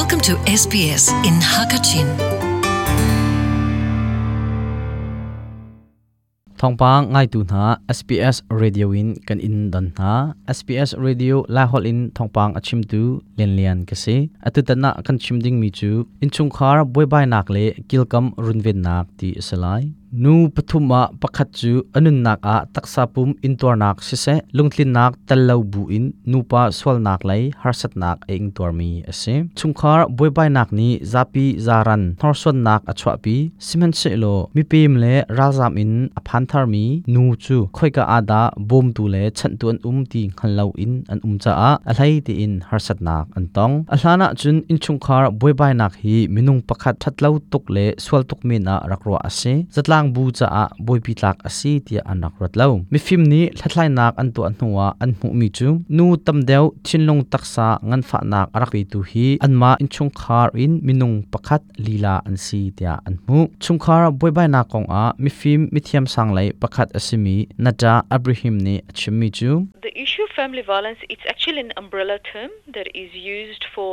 Welcome to SBS in Hakachin. ทองปางง่ายตูนา SPS Radio in กันอินดันนา SPS Radio ลาฮอลอินทองปางอชิมตูเลียนเลียนกษอตุตนะกันชิมดิงมีจูอินชุงคาร์บวยบายนักเลกิลกัมรุนเวนนักตีสลายนูปฐุมะปะขัดจูอนุนนักอาตักซาปุมอินตัวนักเสิเสลงทินนักตะเลาวบุอินนูปาสวลนักไลฮาร์สัตนักเองตัวมีเอเซชุมคาร์บวยบายนักนี้ซาปีซารันทอร์สวนนักอชวปีซิมันเชโลมีปีมเลราซามินอพันธารมีนูจูค่อยกะอาดาบอมตูเลฉันตัวนอุ้มตีขันเลาอินอันอุ้มจ้าอะไรตีอินฮาร์สัตนักอันตองอัลลานะจุนอินชุมคาร์บวยบายนักฮีมินุงปะขัดทัดเลาตุกเลสวลตุกเมนารักรัวเซจัดลาง ang bu cha a ah boi pi tlak asi tia anak rat lo. Mi phim ni thlai nak an tu an huwa an mu mi chu. Nu tam deu chinlong taksa ngan fa nak arak tu hi. An ma in chung khar in minung pakhat lila an si tia an mu chung khar boi bai na kong ah a mi phim mi thiam sang lai pakhat asimi nata abraham ni achimi chu. The issue of family violence, it's actually an umbrella term that is used for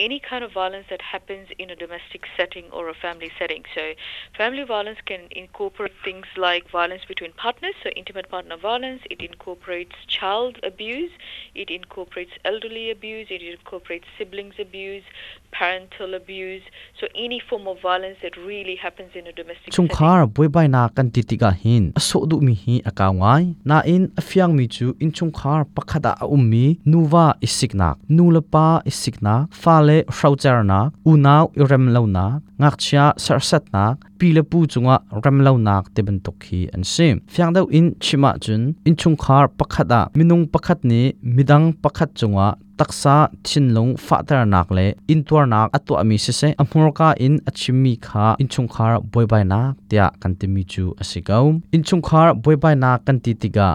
any kind of violence that happens in a domestic setting or a family setting. So, family violence can incorporate things like violence between partners, so intimate partner violence, it incorporates child abuse, it incorporates elderly abuse, it incorporates siblings abuse, parental abuse, so any form of violence that really happens in a domestic chung khar boi bai na kan ti tika hin. Aso du mi hi akawngai na in afyang mi chu in chung khar pakhada ummi nuwa isiknak nulapa isiknak fa le hrauchar nak unaw irem lo nak ngak chia sarsat nak pile pu chunga rem lo nak te ban tok hi an sim. Fyang dau in chima chun. In chung khar pakhada minung pakhat ni midang pakhat chunga taksa chinlong fatar nak le in tuar nak atu ami se se amurka in achimi kha in chung khar boy bai na tia kan ti mi chu asigau. In chung khar boy bai na kan ti tiga.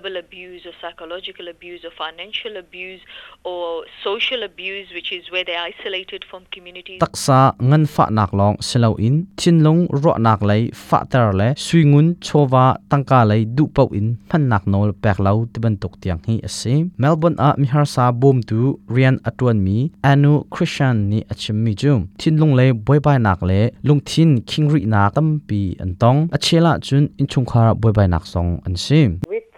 Verbal abuse or psychological abuse or financial abuse or social abuse which is where they're isolated from communities taksa ngan fa nak long selo in chinlong ro nak lai fa tar le suingun chowa tangka lai du pau in phan nak nol pek lau tiban tok tiang hi ase melbourne a mihar sa bom tu rian atwan mi anu christian ni achim mi jum chinlong le boy bai nak le lungthin khingri na tam pi antong achela chun in chung khara boy bai nak song an sim with the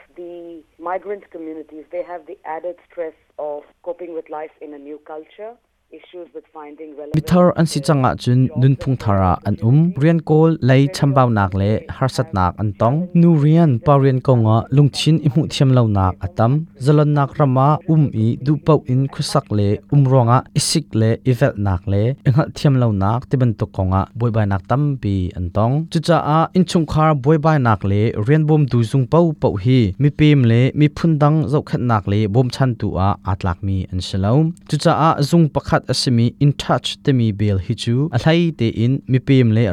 migrant communities, they have the added stress of coping with life in a new culture, issues with finding relevant. mithar an si changa chun nun phung thara an um rian kol lei chambau nak le harsat nak an tong nu rian pa rian konga lungchin imu thiam lo nak atam zalon nak rama um i du pau in khusak le um ronga isik le ivel nak le engal thiam lo nak tiban to konga boi bai nak tam pi an tong chu cha a in chung khar boi bai nak le rian bom du zung pau pau hi mi pim le mi phundang zau khat nak le bom chan tu a atlak mi an shalom chu cha a zung pakhat asimi in touch bel hi chu a te in mi pem le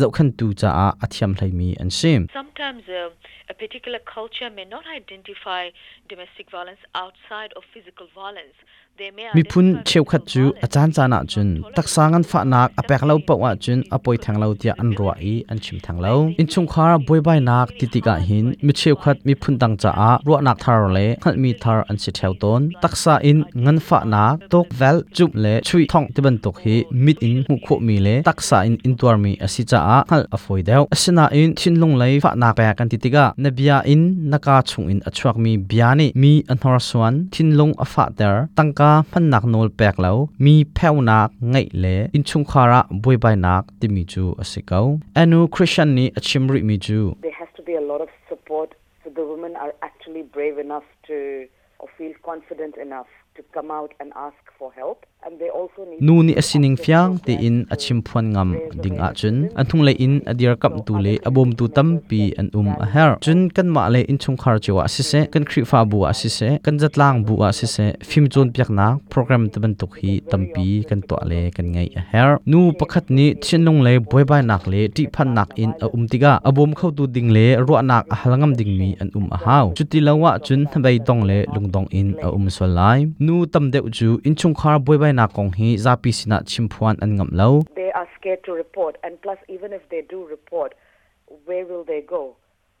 zau khan tu cha a athiam mi an sim sometimes uh, a particular culture may not identify domestic violence outside of physical violence mi phun cheu khat chu achan chana chun taksangan fa nak apek lo pawa chun apoi thang lo tia an ro i an chim thang lo in chung khar boi bai nak titika hin mi cheu khat mi phun dang cha a ro nak thar le khal mi thar an si theu ton taksa in ngan fa nak tok val chup le chui thong ti ban tok hi mit in hu kho mi le taksa in in tuar mi asi cha a khal afoi deu asina in chin lung lei fa nak pa kan titika nabia in naka chung in achuak mi biani mi anhor swan thin lung afa ter tangka ka phan nak nol pek lo mi pheu nak ngai le in chung khara boi bai nak ti mi chu asikau anu christian ni achimri mi chu There has to be a lot of support so the women are actually brave enough to or feel confident enough to come out and ask for help. And they also need nu ni asining fyang te in achim phuan ngam ding a chun. an thung le in adir kam tu le abom tu tam pi an um a her. chun kan ma le in chung khar chewa si se kan khri fa bu a si se kan jatlang bu a si se. Phim chon piak na program te ban tuk hi tampi kan to le kan ngai a her. Nu pakhat ni chinlung le boy bai nak le ti phan nak in a um tiga abom khau tu ding le ro nak a halangam ding mi an um a haw chuti lawa chun bai dong le lungdong in a um so lai nu tam deuh chu in chung khar boy bai na kong hi zapi sina chimphuan an ngam lo they are scared to report and plus even if they do report where will they go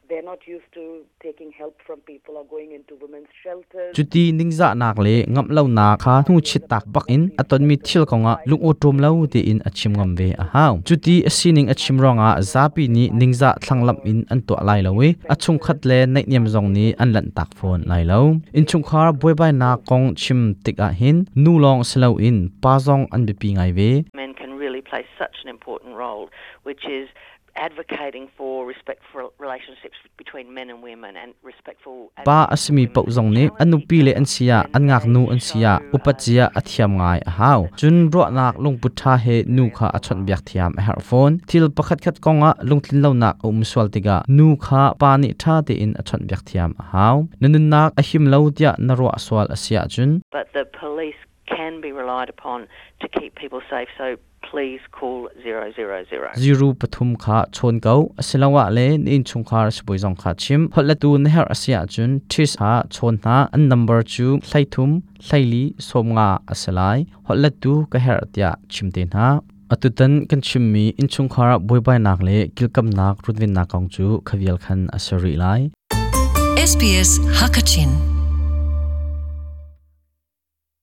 they're not used to taking help from people or going into women's shelters. chuti ningza nak le ngam lo na kha hu chit tak bak in aton mi thil konga lung o tom lo ti in achim ngam ve a haw chuti asining achim ronga zapi ni ningza thanglam in an to lai lowe achung khat le nei niam zong ni an lan tak phone lai lo in chung khar boy bai na kong chim tik a hin nu long slo in pa zong an bi pi ngai ve men can really play such an important role, which is advocating for respectful relationships between men and women and respectful. pa asmi pau zong ni anu pi le an sia an ngak nu an sia upachia athiam ngai a haw chun ro nak lung putha he nu kha achon biak thiam a her phone til pakhat khat konga lungthin lo nak um swal tiga nu kha pa ni tha te in achon biak thiam a haw nanun nak a him lo tia na ro swal asia chun But the police can be relied upon to keep people safe, so please call 000. ziru pathum kha chon kau asilawa le nin chung khar siboi zong kha chim hotla tu na her asia chun this ha chon na an number chu thlaithum thlaili somnga asalai hotla tu ka her tia chimte na atutan kan chimmi in chung khar boibai nak le kilkam nak rudwin na kong chu khavial khan asari lai. SBS Hakachin